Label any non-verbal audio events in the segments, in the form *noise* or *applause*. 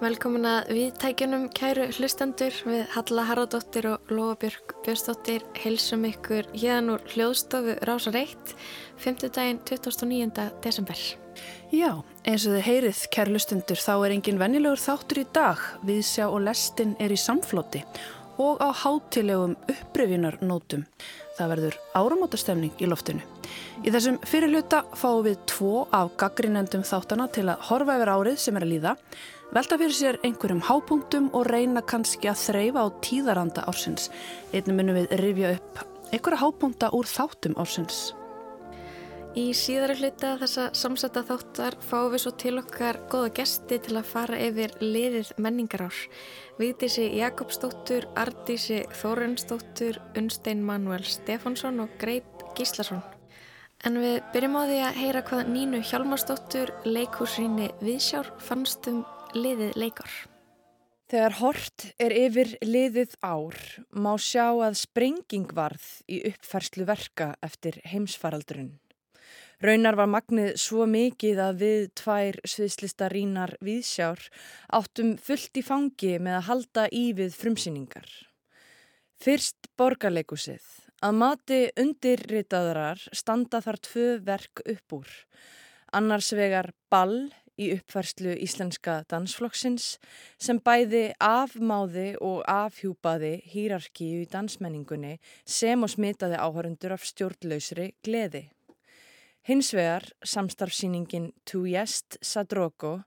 Velkomin að viðtækjunum kæru hlustendur við Halla Haraldóttir og Lofabjörg Björnsdóttir heilsum ykkur hérna úr hljóðstofu Rásar 1 5. daginn 29. desember. Já, eins og þið heyrið kæru hlustendur þá er engin vennilegur þáttur í dag við sjá og lestin er í samflóti og á hátilegum upprifinarnótum. Það verður áramótastemning í loftinu. Í þessum fyrirluta fáum við tvo af gaggrinendum þáttana til að horfa yfir árið sem er að líða Velta fyrir sér einhverjum hápunktum og reyna kannski að þreyfa á tíðaranda ársins. Einnig munum við rifja upp einhverja hápunkta úr þáttum ársins. Í síðara hluta þessa samsetta þáttar fáum við svo til okkar goða gesti til að fara yfir liðið menningarár. Vítísi Jakobsdóttur, Ardísi Þórensdóttur, Unstein Manuel Stefánsson og Greip Gíslason. En við byrjum á því að heyra hvað Nínu Hjalmarsdóttur, leikúsrýni Viðsjár, fannstum liðið leikar. Þegar hort er yfir liðið ár má sjá að sprenging varð í uppfærslu verka eftir heimsfaraldrun. Raunar var magnið svo mikið að við tvær sviðslistarínar viðsjár áttum fullt í fangi með að halda í við frumsýningar. Fyrst borgarleikusið. Að mati undirritaðarar standa þar tvö verk upp úr. Annars vegar ball í uppfærslu íslenska dansflokksins sem bæði afmáði og afhjúpaði hýrarkíu í dansmenningunni sem og smitaði áhörundur af stjórnlausri gleði. Hins vegar samstarfsýningin Tu Jest Sadroko,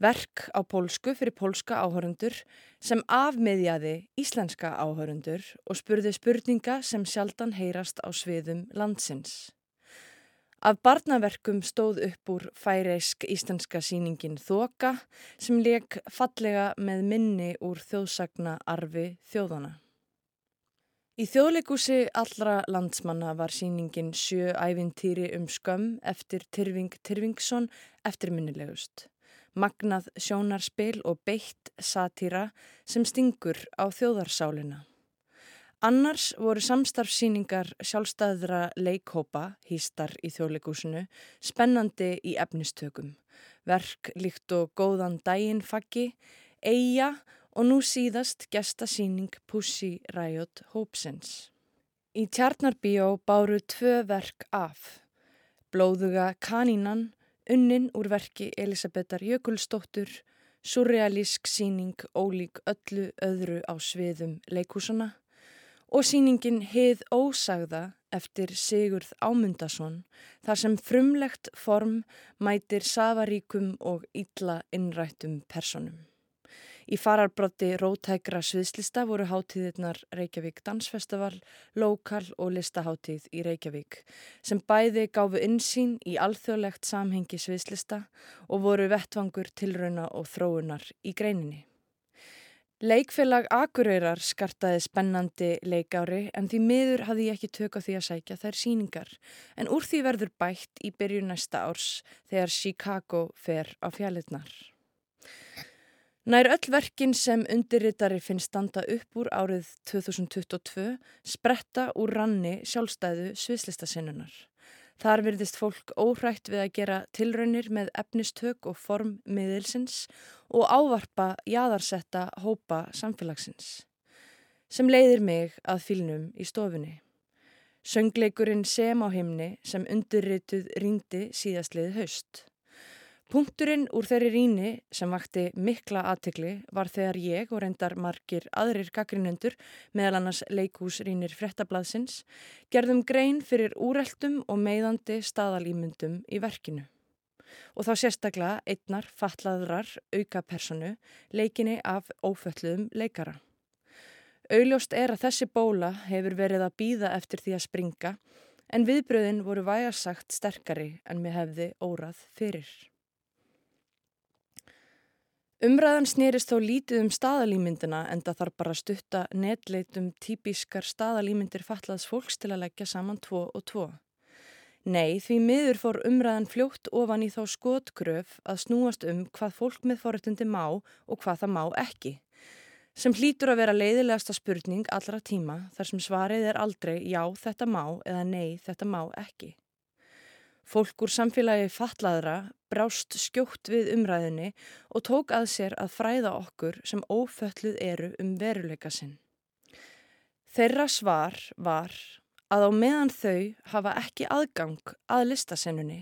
verk á pólsku fyrir pólska áhörundur sem afmiðjaði íslenska áhörundur og spurði spurninga sem sjaldan heyrast á sviðum landsins. Af barnaverkum stóð upp úr færeisk íslenska síningin Þoka sem leik fallega með minni úr þjóðsagna arfi þjóðana. Í þjóðleikúsi allra landsmanna var síningin sjö ævintýri um skömm eftir Tyrfing Tyrfingsson eftirminnilegust. Magnað sjónarspil og beitt satýra sem stingur á þjóðarsálina. Annars voru samstarfsýningar sjálfstæðra leikhópa, hýstar í þjóðleikúsinu, spennandi í efnistökum. Verk líkt og góðan dægin faggi, eiga og nú síðast gestasýning Pussy Riot Hopesins. Í Tjarnarbíó báru tvö verk af. Blóðuga kanínan, unnin úr verki Elisabetar Jökulsdóttur, surrealísk síning ólík öllu öðru á sviðum leikúsana og síningin Hið ósagða eftir Sigurð Ámundason þar sem frumlegt form mætir safaríkum og illa innrættum personum. Í fararbrotti rótækra sviðslista voru hátíðirnar Reykjavík Dansfestival, Lokal og Listaháttíð í Reykjavík sem bæði gáfu insýn í alþjóðlegt samhengi sviðslista og voru vettvangur tilrauna og þróunar í greininni. Leikfélag Akureyrar skartaði spennandi leikári en því miður hafði ég ekki tök á því að sækja þær síningar en úr því verður bætt í byrju næsta árs þegar Chicago fer á fjallirnar. Nær öll verkin sem undirritari finnst standa upp úr árið 2022 spretta úr ranni sjálfstæðu sviðslistasinnunar. Þar virðist fólk óhrætt við að gera tilraunir með efnistök og form miðilsins og ávarpa jaðarsetta hópa samfélagsins. Sem leiðir mig að fylnum í stofunni. Söngleikurinn sem á himni sem undirrituð ringdi síðastliðið haust. Punkturinn úr þeirri ríni sem vakti mikla aðtegli var þegar ég og reyndar margir aðrir gaggrinendur, meðal annars leikúsrínir frettablaðsins, gerðum grein fyrir úreltum og meiðandi staðalýmyndum í verkinu. Og þá sérstaklega einnar fatlaðrar auka personu leikinni af ófölluðum leikara. Auðljóst er að þessi bóla hefur verið að býða eftir því að springa en viðbröðin voru vægarsagt sterkari en mér hefði órað fyrir. Umræðan snýrist þó lítið um staðalýmyndina en það þarf bara að stutta netleitum típiskar staðalýmyndir fatlaðs fólks til að leggja saman tvo og tvo. Nei, því miður fór umræðan fljótt ofan í þá skotgröf að snúast um hvað fólk með forrættundi má og hvað það má ekki. Sem hlýtur að vera leiðilegasta spurning allra tíma þar sem svarið er aldrei já þetta má eða nei þetta má ekki. Fólk úr samfélagi fatlaðra brást skjótt við umræðinni og tók að sér að fræða okkur sem ófölluð eru um veruleika sinn. Þeirra svar var að á meðan þau hafa ekki aðgang að listasennunni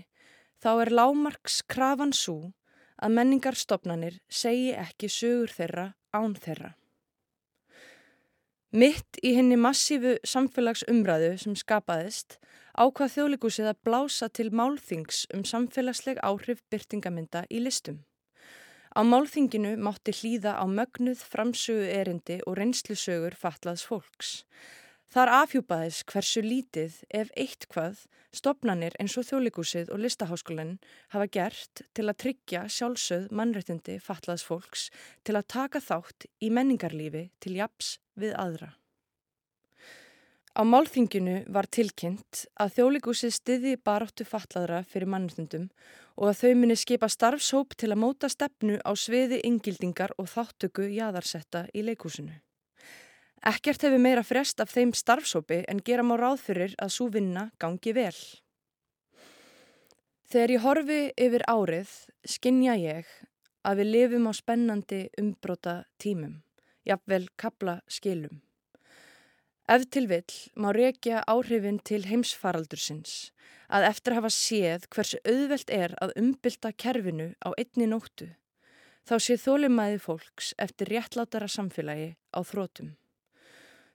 þá er lámarks krafan svo að menningarstofnanir segi ekki sögur þeirra án þeirra. Mitt í henni massífu samfélagsumræðu sem skapaðist ákvað þjóðleikúsið að blása til málþings um samfélagsleg áhrif byrtingamynda í listum. Á málþinginu mátti hlýða á mögnuð framsögu erindi og reynslusögur fatlaðs fólks. Þar afhjúpaðis hversu lítið ef eitt hvað stopnanir eins og þjóðleikúsið og listaháskólinn hafa gert til að tryggja sjálfsögð mannrettindi fatlaðs fólks til að taka þátt í menningarlífi til japs við aðra. Á málþinginu var tilkynnt að þjóðleikúsið stiði baráttu fatlaðra fyrir mannrettindum og að þau muni skipa starfshóp til að móta stefnu á sviði yngildingar og þáttöku jæðarsetta í leikúsinu. Ekkert hefur meira frest af þeim starfsópi en gera má ráð fyrir að svo vinna gangi vel. Þegar ég horfi yfir árið skinnja ég að við lifum á spennandi umbróta tímum, jafnvel kabla skilum. Ef til vill má reykja áhrifin til heimsfaraldursins að eftir hafa séð hversu auðvelt er að umbylta kerfinu á einni nóttu, þá sé þólimæði fólks eftir réttlátara samfélagi á þrótum.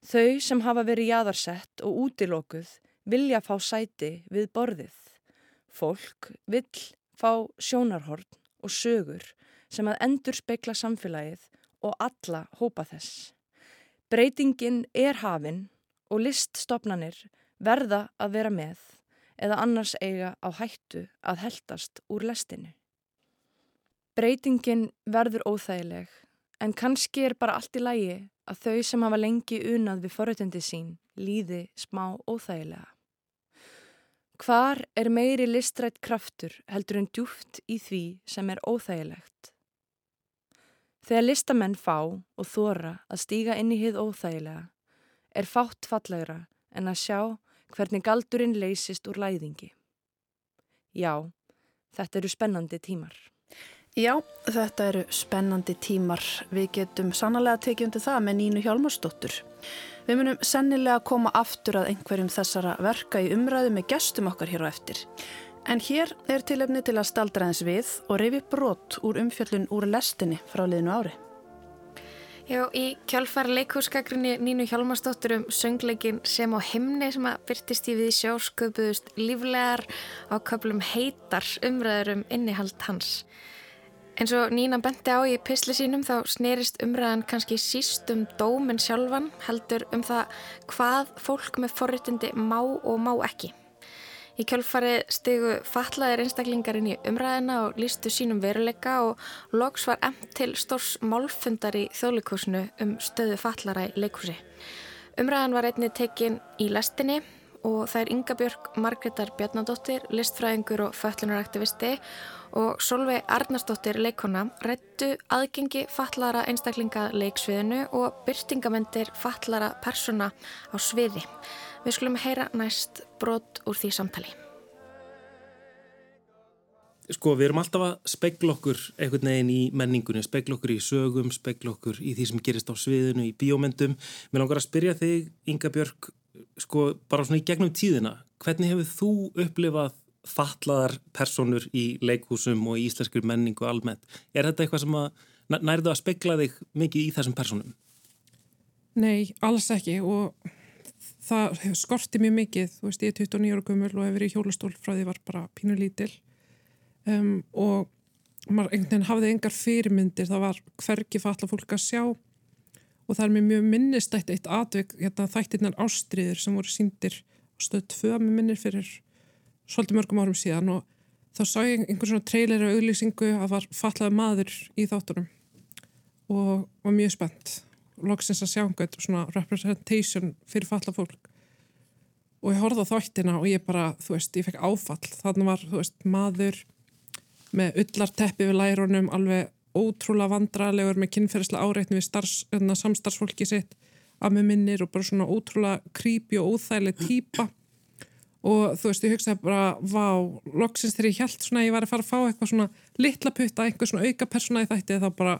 Þau sem hafa verið jaðarsett og útilokuð vilja fá sæti við borðið. Fólk vill fá sjónarhorn og sögur sem að endur speikla samfélagið og alla hópa þess. Breytingin er hafinn og liststopnanir verða að vera með eða annars eiga á hættu að heldast úr lestinu. Breytingin verður óþægileg en kannski er bara allt í lægi að þau sem hafa lengi unað við forrötundi sín líði smá óþægilega. Hvar er meiri listrætt kraftur heldur en djúft í því sem er óþægilegt? Þegar listamenn fá og þóra að stíga inn í hið óþægilega er fátt fallegra en að sjá hvernig galdurinn leysist úr læðingi. Já, þetta eru spennandi tímar. Já, þetta eru spennandi tímar. Við getum sannlega tekið undir það með Nínu Hjálmarsdóttur. Við munum sennilega koma aftur að einhverjum þessara verka í umræðu með gestum okkar hér á eftir. En hér er tilefni til að staldra eins við og reyfi brot úr umfjöllun úr lestinni frá liðinu ári. Já, í kjálfar leikúrskakrinni Nínu Hjálmarsdóttur um söngleikin sem á himni sem að byrtist í við sjósköpuðust líflegar á köplum heitar umræður um innihald hans. En svo Nína benti á í pisli sínum þá snerist umræðan kannski síst um dóminn sjálfan heldur um það hvað fólk með forritindi má og má ekki. Í kjölfari stegu fatlaðir einstaklingarinn í umræðina og lístu sínum veruleika og loks var emt til stórs málfundar í þjóðleikúsinu um stöðu fatlara í leikúsi. Umræðan var einni tekin í lestinni og það er Inga Björg Margreðar Bjarnadóttir, listfræðingur og fötlunaraktivisti og Solveig Arnarsdóttir leikona rættu aðgengi fallara einstaklinga leiksviðinu og byrtingamendir fallara persona á sviði. Við skulum heyra næst brot úr því samtali. Sko við erum alltaf að spegla okkur einhvern veginn í menningunni, spegla okkur í sögum, spegla okkur í því sem gerist á sviðinu, í bíómyndum. Mér langar að spyrja þig, Inga Björg, sko bara svona í gegnum tíðina, hvernig hefur þú upplifað fatlaðar personur í leikhúsum og í íslenskur menningu almennt? Er þetta eitthvað sem að nærðu að spegla þig mikið í þessum personum? Nei, alls ekki og það skorti mjög mikið, þú veist ég er 29 ára gummul og hefur verið í hjólastól frá því var bara pínu lítil um, og maður einhvern veginn hafði engar fyrirmyndir, það var hvergi fatla fólk að sjá og það er mér mjög minnistætt eitt atvik hérna, þættirnar ástriðir sem voru síndir stöð tvö með minnir fyrir svolítið mörgum árum síðan. Og þá sá ég einhvern svona trailer og auglýsingu að var fallaði maður í þáttunum og var mjög spennt. Loksins að sjá einhvern svona representation fyrir fallað fólk. Og ég horfði á þáttina og ég bara, þú veist, ég fekk áfall. Þannig var, þú veist, maður með ullarteppi við lærunum alveg ótrúlega vandralegur með kynferðislega áreitni við starfs, hérna, samstarfsfólki sitt að með minnir og bara svona ótrúlega creepy og óþægileg týpa og þú veist, ég hugsaði bara vá, loksins þegar ég held svona að ég var að fara að fá eitthvað svona litla putta, einhver svona auka persóna í þætti þá bara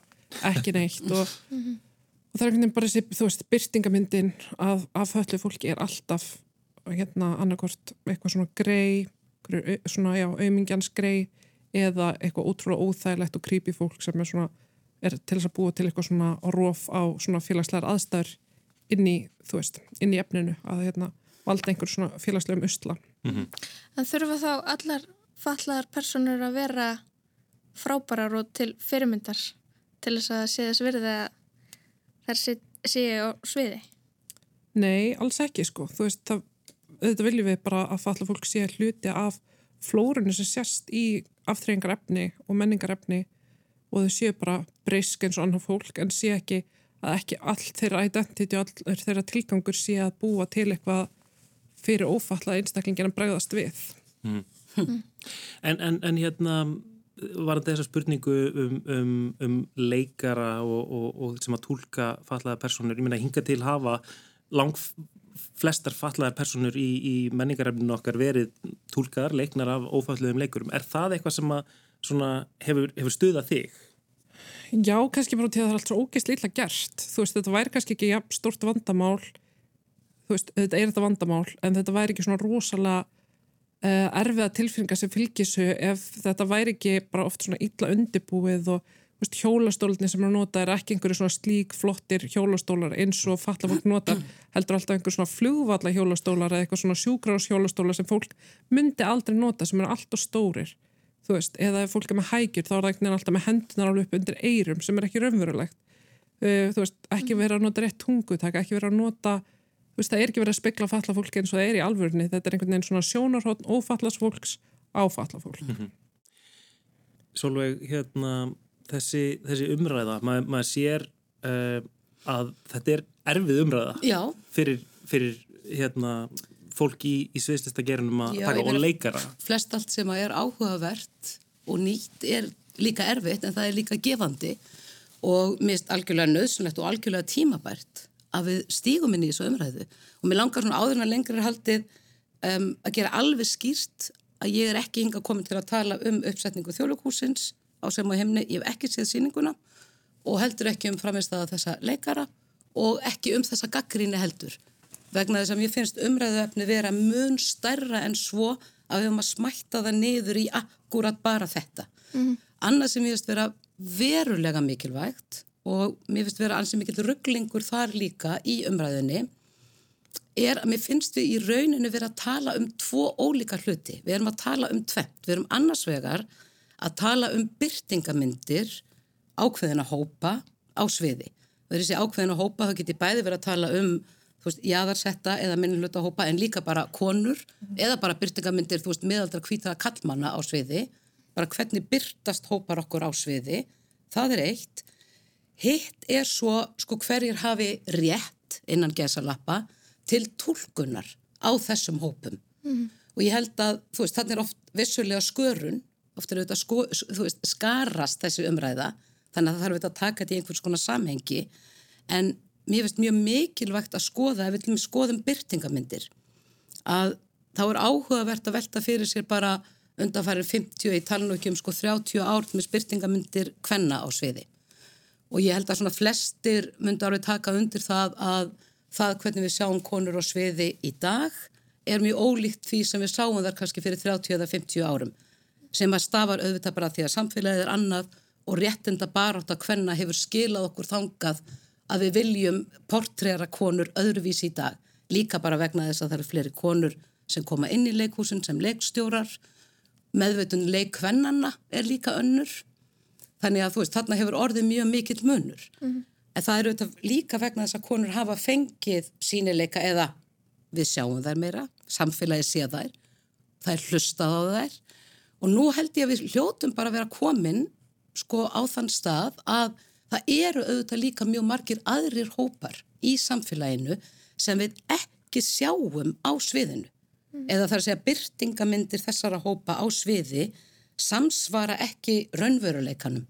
ekki neitt. Og, og það er einhvern veginn bara þessi, þú veist, byrtingamyndin af, af höllu fólki er alltaf hérna annarkort eitthvað svona grei, svona já, auðmingjans grei eða eitthvað ótrúlega óþægilegt og creepy fólk sem er svona, er til þess að búa til eitthvað svona róf á svona félagslegar aðstæður inn í, þú veist, inn í efninu að hérna valda einhver svona félagslegum usla. Mm -hmm. En þurfa þá allar fallaðar personur að vera frábærar og til fyrirmyndar til þess að sé þess virði að þær séu á sviði? Nei, alls ekki sko. Þú veist, það, þetta viljum við bara að falla fólk sé hluti af flórunni sem sérst í aftreyingarefni og menningarefni og þau séu bara breysk eins og annar fólk en sé ekki að ekki all þeirra identity og all þeirra tilgangur sé að búa til eitthvað fyrir ófalla einstaklingin að bregðast við. Mm. Mm. En, en, en hérna var þetta þessa spurningu um, um, um leikara og, og, og sem að tólka fallaða personur, ég minna hinga til hafa lang flestar fallaðar personur í, í menningarefninu okkar verið tólkaðar, leiknar af ófalluðum leikurum. Er það eitthvað sem hefur, hefur stuðað þig? Já, kannski bara til að það er allt svo ógeist lilla gert. Þú veist, þetta væri kannski ekki ja, stort vandamál þú veist, þetta er þetta vandamál en þetta væri ekki svona rosalega uh, erfiða tilfinningar sem fylgisu ef þetta væri ekki bara oft svona illa undibúið og veist, hjólastólinni sem maður nota er ekki einhverju svona slík flottir hjólastólar eins og falla fólk nota heldur alltaf einhverju svona flugvalla hjólastólar eða eitthvað svona sjúgrás hjólastólar sem fólk myndi aldrei nota sem er alltaf stórir þú veist, eða ef fólk er með hægjur þá er það eitthvað alltaf með hendunar alveg upp undir eirum sem er ekki raunverulegt. Þú veist, ekki vera að nota rétt tungutak, ekki vera að nota veist, það er ekki verið að spekla falla fólki eins og það er í alvörni, þetta er einhvern veginn svona sjónarhótt ófallast fólks á falla fólk. Mm -hmm. Solveig, hérna þessi, þessi umræða, Ma, maður sér uh, að þetta er erfið umræða Já. fyrir, fyrir hérna fólk í, í sviðslista gerunum að Já, taka og leikara. Flest allt sem er áhugavert og nýtt er líka erfitt en það er líka gefandi og mist algjörlega nöðsynlegt og algjörlega tímabært að við stígum inn í þessu umræðu og mér langar svona áður en að lengra er haldið um, að gera alveg skýrt að ég er ekki hinga komin til að tala um uppsetningu þjóðlökhúsins á sem og heimni, ég hef ekki séð síninguna og heldur ekki um framistæða þessa leikara og ekki um þessa gaggríni heldur vegna þess að mér finnst umræðuefni vera mun stærra en svo að við höfum að smætta það niður í akkurat bara þetta. Mm -hmm. Annað sem ég veist vera verulega mikilvægt og mér finnst vera ansið mikill rugglingur þar líka í umræðinni er að mér finnst við í rauninu vera að tala um tvo ólíka hluti. Við erum að tala um tvent. Við erum annars vegar að tala um byrtingamindir ákveðina hópa á sviði. Það er þessi ákveðina hópa, það getur bæði verið að tala um veist, jáðarsetta eða minnuluta hópa en líka bara konur mm -hmm. eða bara byrtingamindir, þú veist, miðaldra kvítaða kallmanna á sviði. Bara hvernig byrtast hópar okkur á sviði. Það er eitt. Hitt er svo sko hverjir hafi rétt innan gesalappa til tólkunar á þessum hópum mm. og ég held að þú veist þannig er oft vissulega skörun oft er auðvitað sko, skarast þessi umræða þannig að það þarf auðvitað að taka þetta í einhvers konar samhengi. En mér finnst mjög mikilvægt að skoða ef við viljum skoðum byrtingamindir að þá er áhugavert að velta fyrir sér bara undanfærir 50 í talnokjum sko 30 ár með byrtingamindir hvenna á sviði. Og ég held að svona flestir myndi árið taka undir það að það hvernig við sjáum konur á sviði í dag er mjög ólíkt því sem við sáum þar kannski fyrir 30 eða 50 árum sem að stafar auðvitað bara því að samfélagið er annað og réttinda barátt að hvenna hefur skilað okkur þangað að við viljum portræra konur öðruvís í dag. Líka bara vegna þess að það eru fleiri konur sem koma inn í leikhúsin sem leikstjórar. Meðveitun leikkvennanna er líka önnur. Þannig að þú veist, þarna hefur orðið mjög mikill munur. Mm -hmm. en það eru líka vegna þess að konur hafa fengið sínileika eða við sjáum þær meira samfélagi sé þær er hlustað á þær og nú held ég að við hljótum bara að vera komin sko á þann stað að það eru auðvitað líka mjög margir aðrir hópar í samfélaginu sem við ekki sjáum á sviðinu. Mm. eða þar að segja byrtingamindir þessara hópa á sviði samsvara ekki raunveruleikanum.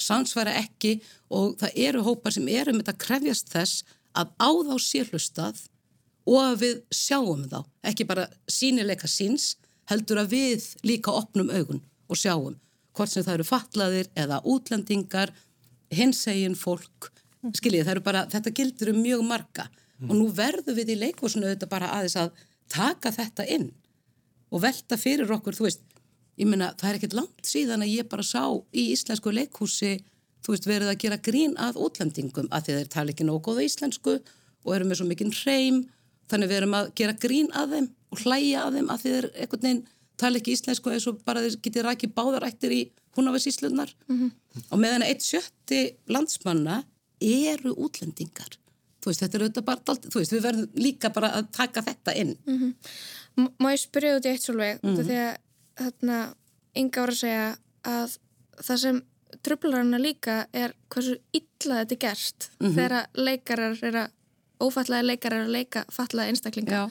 Samsvara ekki og það eru hópar sem eru með þetta krefjast þess að á þá sé hlustað og að við sjáum þá, ekki bara sínileika síns, heldur að við líka opnum augun og sjáum hvort sem það eru fatlaðir eða útlendingar, hinsegin fólk, skiljið, það eru bara, þetta gildur um mjög marga. Mm. og nú verðum við í leikvúsinu auðvitað bara aðeins að taka þetta inn og velta fyrir okkur, þú veist, ég meina það er ekkert langt síðan að ég bara sá í íslensku leikhúsi, þú veist, verið að gera grín að útlendingum að þeir tala ekki nógu góða íslensku og eru með svo mikinn hreim, þannig við erum að gera grín að þeim og hlæja að þeim að þeir einhvern veginn tala ekki íslensku eins og bara þeir getið rækið báðarættir í húnafæsíslunar mm -hmm. og meðan eitt sjötti landsmanna eru útlendingar þú veist, þetta er auðvitað bara þú veist, við verðum líka bara að taka þetta inn mm -hmm. Má ég spyrja út í eitt svolveg mm -hmm. þegar þarna ynga ára að segja að það sem tröflar hana líka er hversu illa þetta er gert mhm. þegar leikarar er að ófallaði leikarar að leika fallaði einstaklinga Já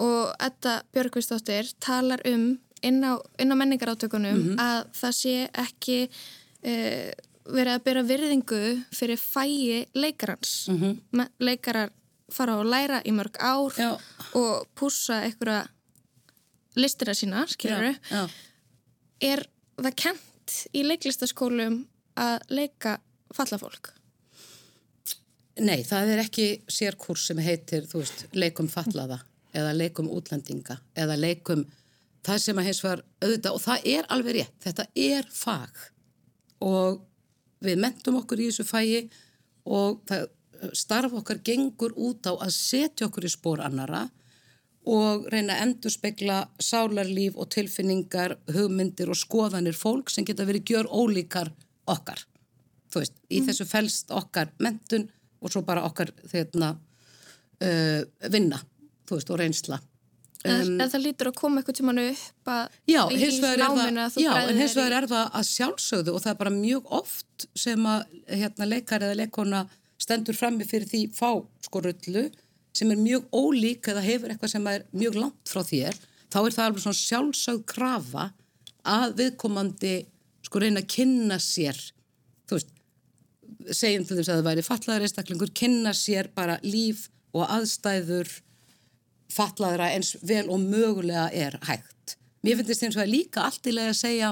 og Edda Björgvistóttir talar um inn á, á menningarátökunum mm -hmm. að það sé ekki uh, verið að byrja virðingu fyrir fæi leikarans mm -hmm. leikarar fara að læra í mörg ár já. og púsa einhverja listina sína, skilur er það kent í leiklistaskólum að leika fallafólk? Nei, það er ekki sérkurs sem heitir, þú veist, leikum fallaða eða leikum útlendinga eða leikum það sem að hins var auðvitað og það er alveg rétt, þetta er fag og við mentum okkur í þessu fægi og það, starf okkar gengur út á að setja okkur í spór annara og reyna að endur spekla sálarlíf og tilfinningar, hugmyndir og skoðanir fólk sem geta verið gjör ólíkar okkar. Þú veist, í mm. þessu fælst okkar mentun og svo bara okkar þeirna uh, vinna þú veist, og reynsla. En um, það lítur að koma eitthvað tímanu upp að já, í náminu að þú já, bræðir Já, en hins vegar er það að sjálfsögðu og það er bara mjög oft sem að hérna, leikar eða leikona stendur frammi fyrir því fá sko rullu sem er mjög ólík eða hefur eitthvað sem er mjög langt frá þér þá er það alveg svona sjálfsögð krafa að viðkomandi sko reyna að kynna sér þú veist, segjum til þess að það væri fallaður einstaklingur, kynna sér bara líf og aðstæður fatlaðra eins vel og mögulega er hægt. Mér finnst eins og að líka allt í lega að segja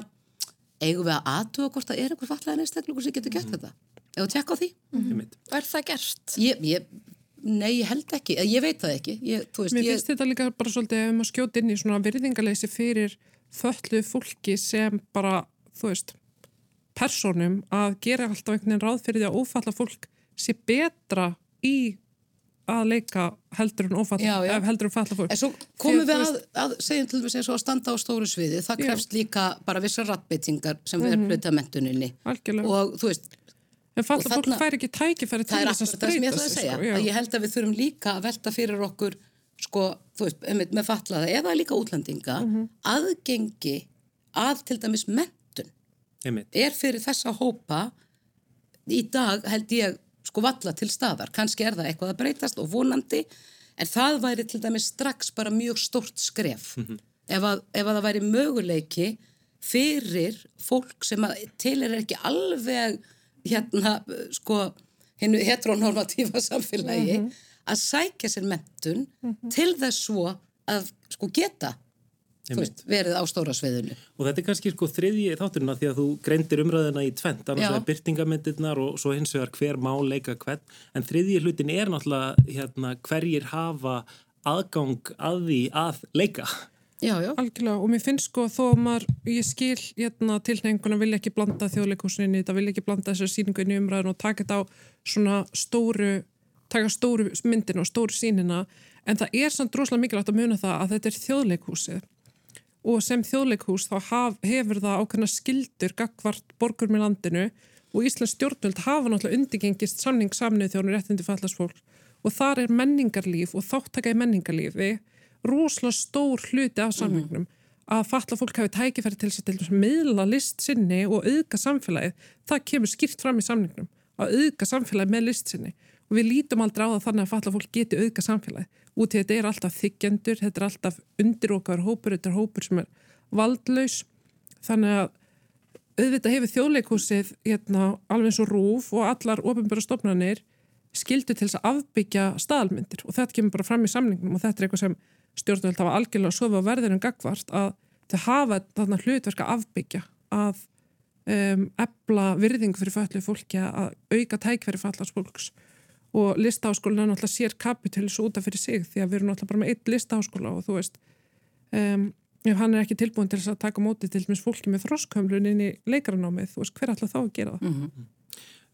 eigum við að aðtuga hvort það er einhver fatlaðin einstaklingur sem getur gert mm. þetta. Eða tjekka á því. Mm -hmm. Er það gert? Ég, ég, nei, ég held ekki. Ég veit það ekki. Ég, veist, Mér finnst þetta líka bara svolítið um að skjóta inn í svona virðingaleysi fyrir þöllu fólki sem bara, þú veist, personum að gera alltaf einhvern veginn ráð fyrir því að ófalla fólk sé betra í að leika heldur en ófall ef heldur en falla fólk en svo komum við að, að segjum til þess að standa á stóru sviði það krefst já. líka bara vissar rattbyttingar sem við erum mhm. hluta mentuninni og þú veist en falla fólk fær ekki tækifæri til þess að streyta sko, ég held að við þurfum líka að velta fyrir okkur sko, þú veist, með, með fallaða eða líka útlandinga mm -hmm. aðgengi að til dæmis mentun Einmitt. er fyrir þessa hópa í dag held ég sko valla til staðar. Kanski er það eitthvað að breytast og vonandi en það væri til dæmis strax bara mjög stort skref. Mm -hmm. ef, að, ef að það væri möguleiki fyrir fólk sem til er ekki alveg hérna sko hennu heteronormatífa samfélagi mm -hmm. að sækja sér mentun mm -hmm. til þess svo að sko geta veist, verið á stóra sviðinu. Og þetta er kannski sko þriðji þátturinn að því að þú greindir umræðina í tvent, annars er byrtingamindirnar og svo hins vegar hver má leika hvern, en þriðji hlutin er náttúrulega hérna, hverjir hafa aðgang að því að leika. Já, já. Algjörlega. Og mér finnst sko þó að maður, ég skil hérna tilnefinguna vilja ekki blanda þjóðleikúsinni, það vilja ekki blanda þessar síningu inn í umræðinu og taka þetta á svona stóru, taka stóru myndinu og stóru sínina en það er samt droslega mikilvægt að muna það að þetta er þjóðleikúsið og sem þjóðleikhús þá haf, hefur það ákveðna skildur gagvart borgur með landinu og Íslands stjórnvöld hafa náttúrulega undirgengist samning samnið þjónu réttindi fallasfólk og þar er menningarlíf og þáttaka í menningarlífi rosalega stór hluti af samningnum. Mm að falla fólk hafi tækifæri til þess að meðla list sinni og auðga samfélagið, það kemur skýrt fram í samningnum að auðga samfélagið með list sinni. Og við lítum aldrei á það þannig að falla fólk geti auðga samfélagið út í þetta er alltaf þykjendur, þetta er alltaf undirokkar hópur, þetta er hópur sem er valdlaus. Þannig að auðvitað hefur þjóðleikúsið hérna, alveg eins og rúf og allar ofinbæra stofnanir skildu til þess að afbyggja staðalmyndir. Og þetta kemur bara fram í samningum og þetta er eitthvað sem stjórnvöld hafa algjörlega að sofa á verðinum gagvart að þau hafa þarna hlutverk að afbyggja að um, ebla virðingu fyrir föllu fólki að auka tækveri fallars fólks og listaháskólinn er náttúrulega sér kapitulis útaf fyrir sig því að við erum náttúrulega bara með eitt listaháskóla og þú veist um, ef hann er ekki tilbúin til þess að taka móti til dæmis fólki með þróskömmlun inn í leikaranámið, þú veist hver alltaf þá að gera það mm -hmm.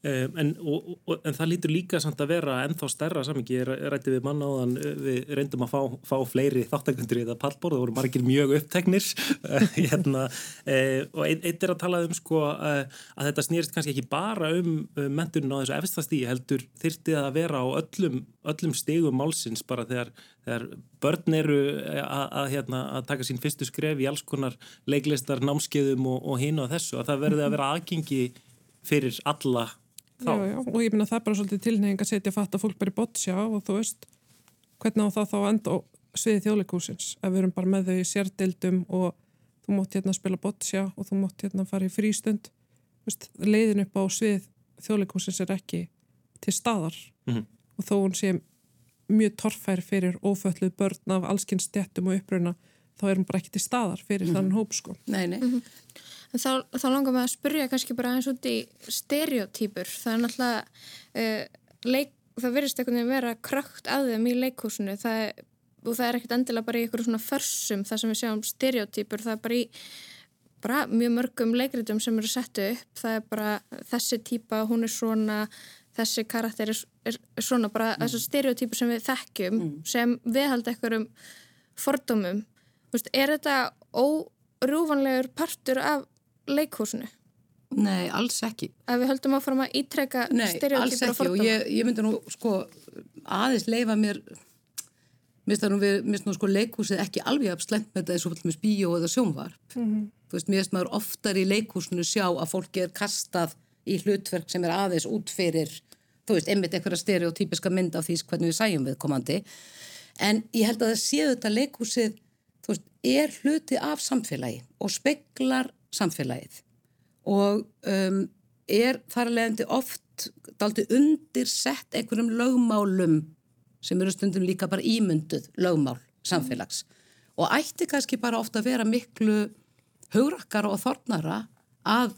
Um, en, og, og, en það lítur líka samt að vera ennþá stærra samingi, ég rætti við manna á þann við reyndum að fá, fá fleiri þáttakundur í þetta pallbór, það voru margir mjög uppteknir. *laughs* Hérna, e, og eitt ein er að tala um sko að, þetta snýrist kannski ekki bara um, um menturinn á þessu efstastíi heldur þyrti að vera á öllum, öllum stegum málsins bara þegar, þegar börn eru að, að, hérna, að taka sín fyrstu skref í alls konar leiklistar, námskeiðum og, og hinn og þessu, að það verði að vera aðgengi fyrir alla Já, já, og ég minna það er bara svolítið tilneying að setja fatt að fólk bara í bottsjá og þú veist hvernig á það þá enda sviði þjóðleikúsins ef við erum bara með þau í sérdildum og þú mótt hérna að spila bottsjá og þú mótt hérna að fara í frístund veist, leiðin upp á svið þjóðleikúsins er ekki til staðar mm -hmm. og þó hún sé mjög torfær fyrir ófölluð börn af allskinn stjættum og uppröuna þá er hún bara ekki til staðar fyrir mm -hmm. þannig hóp sko. Nei, nei. Mm -hmm. Þá, þá langar maður að spurja kannski bara eins út í stereotýpur. Það er náttúrulega, uh, leik, það verðist einhvern veginn vera krökt að þeim í leikhúsinu það er, og það er ekkert endilega bara í einhverju svona försum það sem við sjáum stereotýpur, það er bara í bara mjög mörgum leikritum sem eru settu upp. Það er bara þessi típa, hún er svona, þessi karakter er, er svona, bara mm. þessu stereotýpur sem við þekkjum mm. sem viðhalda einhverjum fordómum. Veist, er þetta órúvanlegur partur af leikhúsinu? Nei, alls ekki. Að við höldum að fara að ítrekka stereotypur og fordóma? Nei, alls ekki og ég, ég myndi nú sko aðeins leifa mér mér finnst nú sko leikhúsið ekki alveg afslengt með þetta eins og með spíó eða sjónvarp. Mm -hmm. Þú veist, mér finnst maður oftar í leikhúsinu sjá að fólki er kastað í hlutverk sem er aðeins út fyrir, þú veist, einmitt eitthvað stereotypiska mynd af því hvernig við sæjum við komandi. En ég held að það séu þetta leikhúsið, þú veist, er hluti af samfélagi og speklar samfélagið. Og um, er þar að leiðandi oft daldi undir sett einhverjum lögmálum sem eru stundum líka bara ímynduð lögmál samfélags. Og ætti kannski bara ofta að vera miklu hugrakkara og þornara að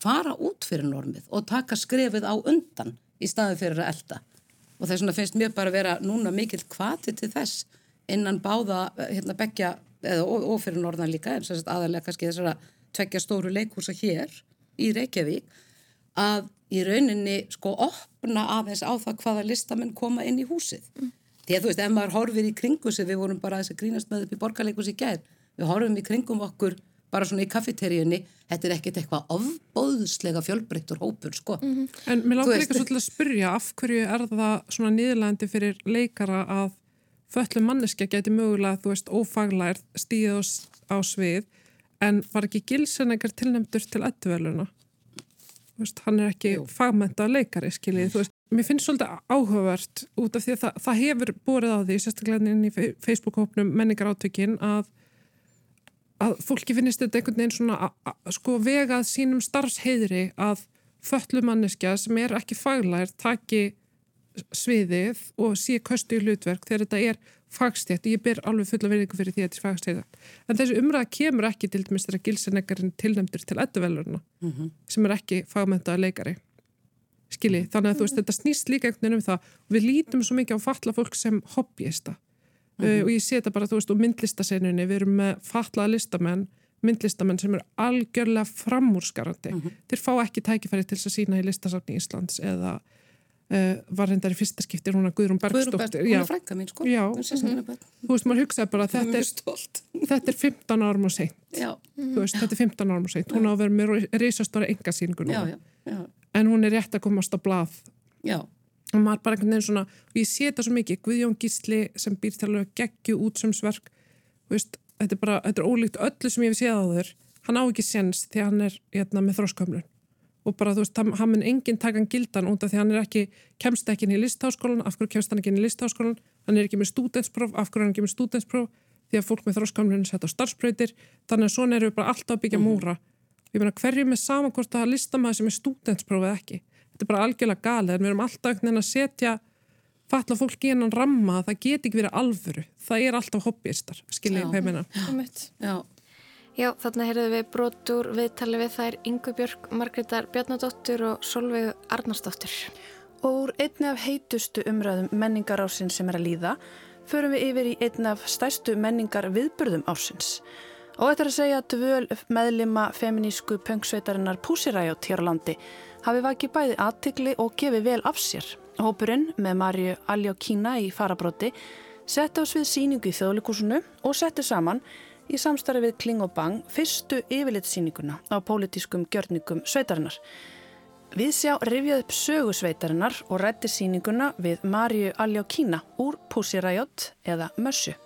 fara út fyrir normið og taka skrefið á undan í staði fyrir að elda og þess vegna finnst mér bara að vera núna mikill kvati til þess innan báða hérna begja eða og, og fyrir norðan líka aðalega kannski þessara tvekja stóru leikúsa hér í Reykjavík að í rauninni sko opna aðeins á það hvaða listamenn koma inn í húsið. Mm. Því að þú veist, ef maður horfir í kringu sig, við vorum bara þess að grínast með upp í borgarleikus í gær, við horfum í kringum okkur bara svona í kaffeteríunni, þetta er ekkert eitthvað ofbóðslega fjölbreyttur hópur, sko. Mm -hmm. En mér langar eitthvað svolítið að spyrja af hverju er það svona nýðlandi fyrir leikara að föllum manneskja geti mögulega, þú veist, ófaglært stíð á svið en var ekki Gilsen ekkert tilnæmdur til ættuveluna hann er ekki fagmenta leikari skiljið, þú veist, mér finnst svolítið áhugavert út af því að það, það hefur búið á því, sérstaklega inn í Facebook-hópnum menningar átökin að að fólki finnist þetta einhvern veginn svona að, að, sko vegað sínum starfsheyðri að föllumanneskja sem er ekki faglær taki sviðið og sé köstu í hlutverk þegar þetta er fagstjætt og ég ber alveg fulla verðingu fyrir því að þetta er fagstjætt en þessu umræða kemur ekki til dæmis þegar gilseneggarinn tilnæmdur til edduvelurna mm -hmm. sem er ekki fagmentaða leikari. Skilji, þannig að þú veist þetta snýst líka einhvern veginn um það. Og við lítum svo mikið á falla fólk sem hobbyista mm -hmm. uh, og ég sé þetta bara þú veist og myndlistasenunni, við erum með fallaða listamenn myndlistamenn sem eru algjörlega framúrskarandi. Mm -hmm. þeir fá ekki tækifæri til að sína í listasafni Íslands eða var hendar í fyrsta skiptir hún að Guðrún Bergstóttir hún er frænka mín sko. Mm. þú veist maður hugsaði bara þetta er, þetta er 15 árum og seint. Mm. veist, þetta er 15 árum og seint. Hún á að vera með reysastóra engasýningun en hún er rétt að komast á blað. Já. og maður bara einhvern veginn svona og ég sé þetta svo mikið, Guðjón Gísli sem býr til að gegju útsumsverk veist, þetta er bara, þetta er ólíkt öllu sem ég hef séð á þur hann á ekki séns því hann er hérna, með þróskömmlun og bara þú veist, hann mun enginn taka hann gildan út af því hann er ekki, kemst ekki inn í listháskólan, af hverju kemst hann ekki inn í listháskólan hann er ekki með stúdenspróf, af hverju hann ekki með stúdenspróf því að fólk með þróskamlunum setja á starfspröytir, þannig að svona eru við bara alltaf að byggja mhm. múra, ég meina hverju með samankort að listamæði sem er stúdenspróf eða ekki, þetta er bara algjörlega galið, við erum alltaf einhvern veginn að setja fatla fólk í hennan ramma, það get ekki verið alvöru, það er alltaf hobbyistar, skiljið hvað ég meina. Já. Já, þarna heyrðum við brotur viðtali við þær Ingu Björg, Margreðar Bjarnadóttur og Solveigu Arnarsdóttur. Og úr einni af heitustu umræðum menningar ásins sem er að líða, förum við yfir í einni af stæstu menningar viðburðum ásins. Og þetta er að segja að dvöl meðlima feminísku pöngsveitarinnar Púsiræjót hér á landi hafi vakið bæði aðtikli og gefið vel af sér. Hópurinn með Marju Aljókína í farabróti setti á svið síningu í þjóðlikúsinu og setti saman í samstarfi við Kling og Bang fyrstu yfirlitsýninguna á pólitískum gjörningum sveitarinnar. Við sjá rifjað upp sögu sveitarinnar og rætti síninguna við Marju Aljókína úr Pussy Riot eða Mössu.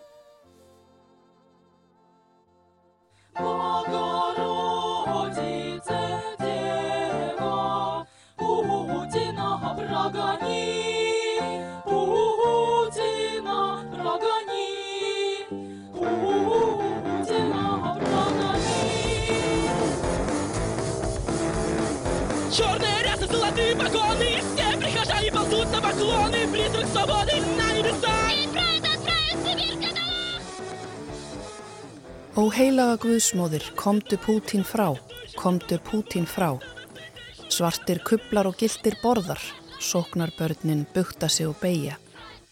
поклоны Призрак свободы на небеса Ó heilaga Guðsmóðir, komdu Pútín frá, komdu Pútín frá. Svartir kublar og gildir borðar, sóknar börnin, bukta sig og beigja.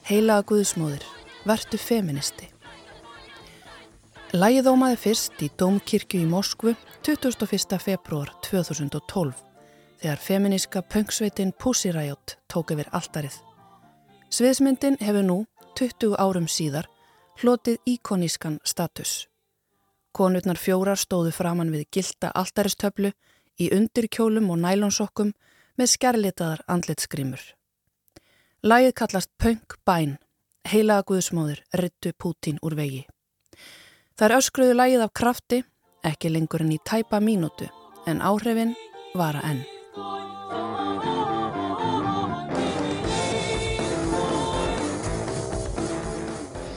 Heilaga Guðsmóðir, vertu feministi. Lægið ómaði fyrst í Dómkirkju í Moskvu 21. februar 2012 þegar feministka pöngsveitin Pussy Riot tók yfir alltarið. Sviðsmyndin hefur nú, 20 árum síðar, hlotið íkonískan status. Konurnar fjórar stóðu framann við gilda alltaristöflu í undirkjólum og nælonsokkum með skærlitaðar andlitskrimur. Lægið kallast Pönk Bæn, heilaga guðsmóður ryttu Pútín úr vegi. Það er öskruðu lægið af krafti, ekki lengur en í tæpa mínútu, en áhrifin vara enn.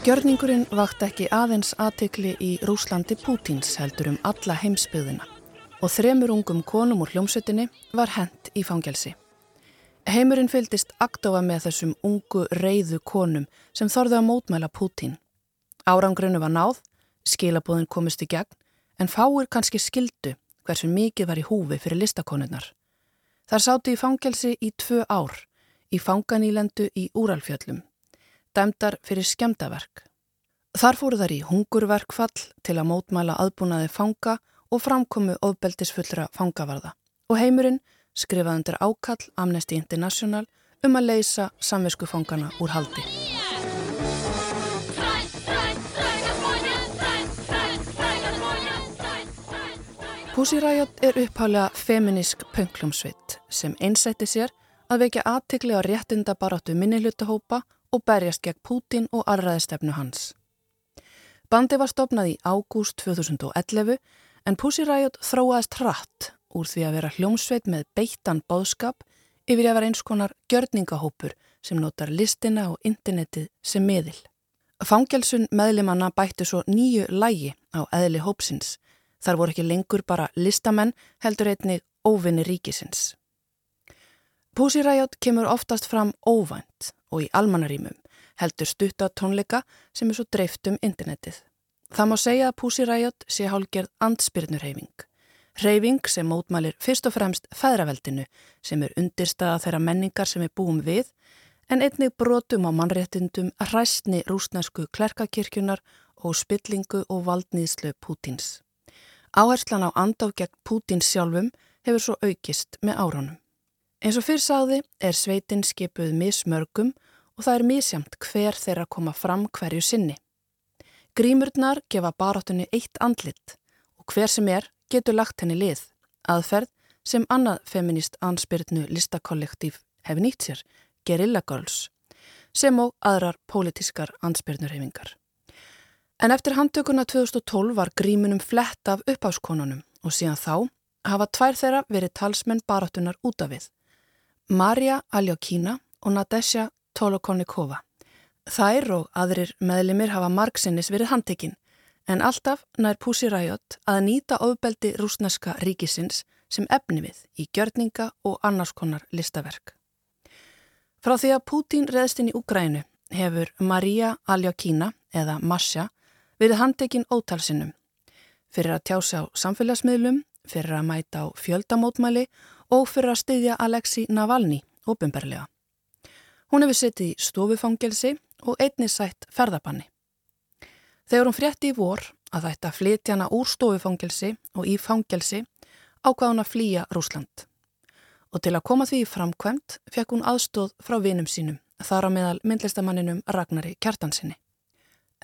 Gjörningurinn vakt ekki aðeins aðtekli í Rúslandi Pútins heldur um alla heimsbyðina og þremur ungum konum úr hljómsveitinni var hent í fangelsi. Heimurinn fylgdist aktofa með þessum ungu reyðu konum sem þorðu að mótmæla Pútín. Árangrunnu var náð, skilabóðin komist í gegn en fáir kannski skildu hversu mikið var í húfi fyrir listakonunnar. Þar sátu í fangelsi í tvö ár, í fanganílendu í Úralfjöllum dæmdar fyrir skemdaverk. Þar fóru þar í hungurverkfall til að mótmæla aðbúnaði fanga og framkomu ofbeldisfullra fangavarða og heimurinn skrifaði undir ákall Amnesty International um að leysa samviskufangana úr haldi. Pussy Riot er upphálega feminísk pöngljómsvitt sem einsætti sér að vekja aðtikli á réttinda baráttu minnihlutahópa og berjast gegn Pútin og arraðistefnu hans. Bandi var stopnað í ágúst 2011 en Pussy Riot þróaðist hratt úr því að vera hljómsveit með beittan bóðskap yfir að vera eins konar gjörningahópur sem notar listina og internetið sem miðil. Fangelsun meðlimanna bættu svo nýju lægi á eðli hópsins. Þar voru ekki lengur bara listamenn heldur einni óvinni ríkisins. Pussy Riot kemur oftast fram óvænt og í almanarímum heldur stutta tónleika sem er svo dreift um internetið. Það má segja að Pussy Riot sé hálgerð andspyrnurheyfing. Hreyfing sem mótmælir fyrst og fremst fæðraveldinu sem er undirstaða þeirra menningar sem við búum við en einnig brotum á mannréttindum hræstni rúsnesku klerkakirkjunar og spillingu og valdnýðslu Pútins. Áherslan á andáf gegn Pútins sjálfum hefur svo aukist með áránum. Eins og fyrr sáði er sveitin skipuð mismörgum og það er misjamt hver þeirra koma fram hverju sinni. Grímurnar gefa barátunni eitt andlit og hver sem er getur lagt henni lið, aðferð sem annað feminist anspyrnu listakollektív hefur nýtt sér, Guerrilla Girls, sem og aðrar pólitískar anspyrnurhefingar. En eftir handtökuna 2012 var grímunum flett af uppáskonunum og síðan þá hafa tvær þeirra verið talsmenn barátunar út af við. Marja Aljókína og Nadesja Tolokonikova. Þær og aðrir meðlimir hafa margsinnis verið handtekinn en alltaf nær Pussy Riot að nýta ofbeldi rúsneska ríkisins sem efni við í gjörninga og annars konar listaverk. Frá því að Pútín reðst inn í Úgrænu hefur Maria Aljakína eða Masja verið handekinn ótalsinnum fyrir að tjása á samfélagsmiðlum, fyrir að mæta á fjöldamótmæli og fyrir að styðja Alexi Navalny ofinberlega. Hún hefur sittið í stofufangelsi og einni sætt ferðabanni. Þegar hún frétti í vor að þetta flytja hana úr stofufangelsi og í fangelsi ákvað hún að flýja Rúsland. Og til að koma því í framkvæmt fekk hún aðstóð frá vinum sínum, þar á meðal myndlistamanninum Ragnari Kjartansinni.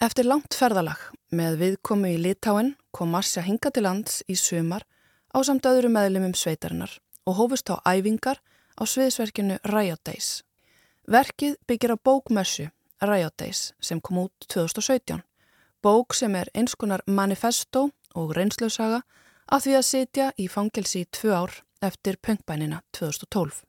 Eftir langt ferðalag með viðkomu í Litáen kom Marsja hinga til lands í sumar á samt öðru meðlumum sveitarinnar og hófust á æfingar á sviðsverkinu Riot Days. Verkið byggir á bókmössu Riot Days sem kom út 2017. Bók sem er einskonar manifesto og reynslausaga að því að sitja í fangelsi í tvö ár eftir punkbænina 2012.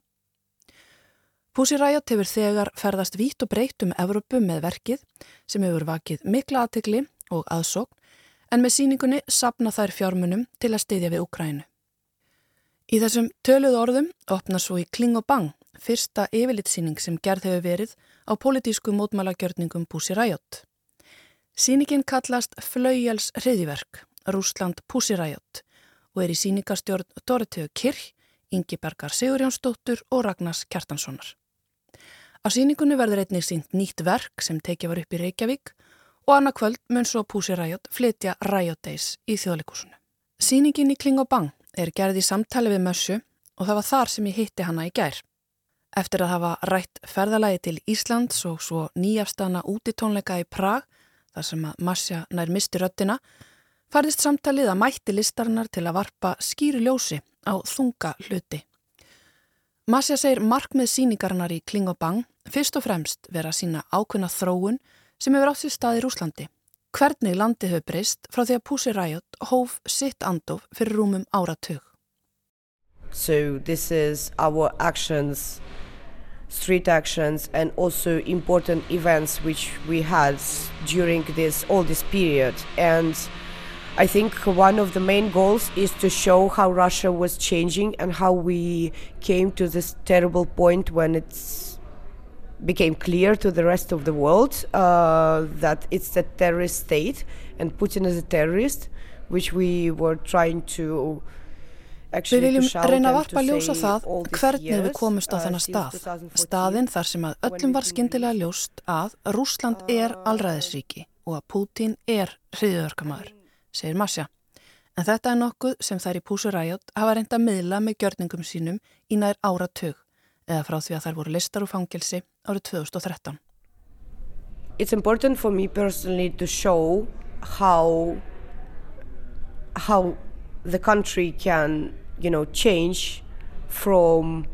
Pussy Riot hefur þegar ferðast vít og breytt um Evrópu með verkið sem hefur vakið mikla aðtegli og aðsókn en með síningunni sapna þær fjármunum til að styðja við Ukrænu. Í þessum töluð orðum opna svo í Kling og Bang fyrsta yfirlitsýning sem gerð hefur verið á politísku mótmálagjörningum Pussy Riot. Sýningin kallast Flaugjals hriðiverk, Rúsland Pussy Riot og er í sýningastjórn Dorotheu Kirch, Ingi Bergar Sigurjónsdóttur og Ragnars Kjartanssonar. Á sýningunni verður einnig sínt nýtt verk sem tekið var upp í Reykjavík og annað kvöld mun svo Pussy Riot flytja Riot Days í þjóðleikúsinu. Sýningin í Kling og Bang er gerð í samtali við mössu og það var þar sem ég hitti hana í gær. Eftir að hafa rætt ferðalagi til Íslands og svo nýjafstana útitónleika í Prag, þar sem að Masja nær misti röttina, farðist samtalið að mætti listarnar til að varpa skýri ljósi á þunga hluti. Masja segir markmið síningarnar í Kling og Bang fyrst og fremst vera sína ákveðna þróun sem hefur átt sér stað í Rúslandi hvernig landið hefur breyst frá því að Pussy Riot hóf sitt andof fyrir rúmum áratug. So this is our actions, street actions and also important events which we had during this all this period and I think one of the main goals is to show how Russia was changing and how we came to this terrible point when it's became clear to the rest of the world uh, that it's a terrorist state and Putin is a terrorist, which we were trying to Við viljum reyna að varpa ljósa það hvernig við komumst á uh, þennan stað. Staðinn þar sem að öllum var skindilega ljóst að Rúsland er alræðisríki og að Putin er hriðjörgamaður, segir Masja. En þetta er nokkuð sem þær í Púsuræjot hafa reynda að miðla með gjörningum sínum í nær áratug eða frá því að þær voru listar úr fangelsi árið 2013. It's important for me personally to show how how the country can, you know, change from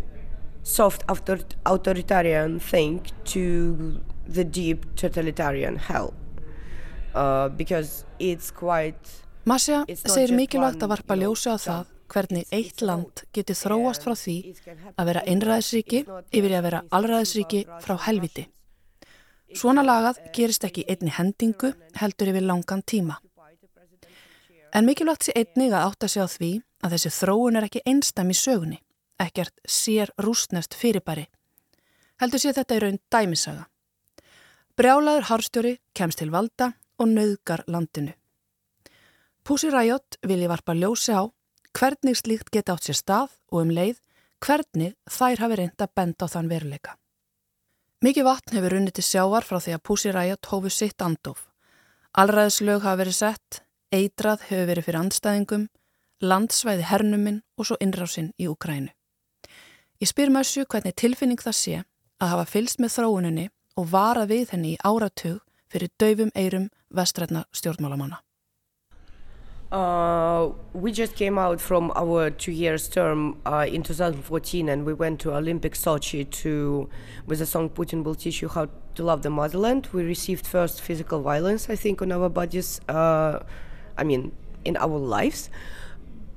soft author authoritarian thing to the deep totalitarian hell. Uh, because it's quite... Masja segir mikilvægt að varpa ljósa á það hvernig eitt land geti þróast frá því að vera einræðisríki yfir að vera alræðisríki frá helviti. Svona lagað gerist ekki einni hendingu heldur yfir langan tíma. En mikilvægt sé einnig að átta sig á því að þessi þróun er ekki einstam í sögunni, ekkert sér rústnest fyrirbæri. Heldur sé þetta í raun dæmisaga. Brjálaður harstjóri kemst til valda og nauðgar landinu. Pussy Riot vilji varpa ljósi á hvernig slíkt geta átt sér stað og um leið hvernig þær hafi reynda benda á þann veruleika. Mikið vatn hefur runnið til sjávar frá því að Riot hófu sitt andof. Allræðislög hafa verið sett, eitrað hefur verið fyrir andstæðingum, landsvæði hernuminn og svo innrásinn í Ukrænu. Ég spyr Mössu hvernig tilfinning það sé að hafa fylst með þróuninni og vara við henni í áratug fyrir döfum eirum vestrætna stjórnmálamanna. Uh, we just came out from our two years term uh, in 2014 and we went to Olympic Sochi to with the song Putin will teach you how to love the motherland. We received first physical violence I think on our bodies uh, I mean in our lives.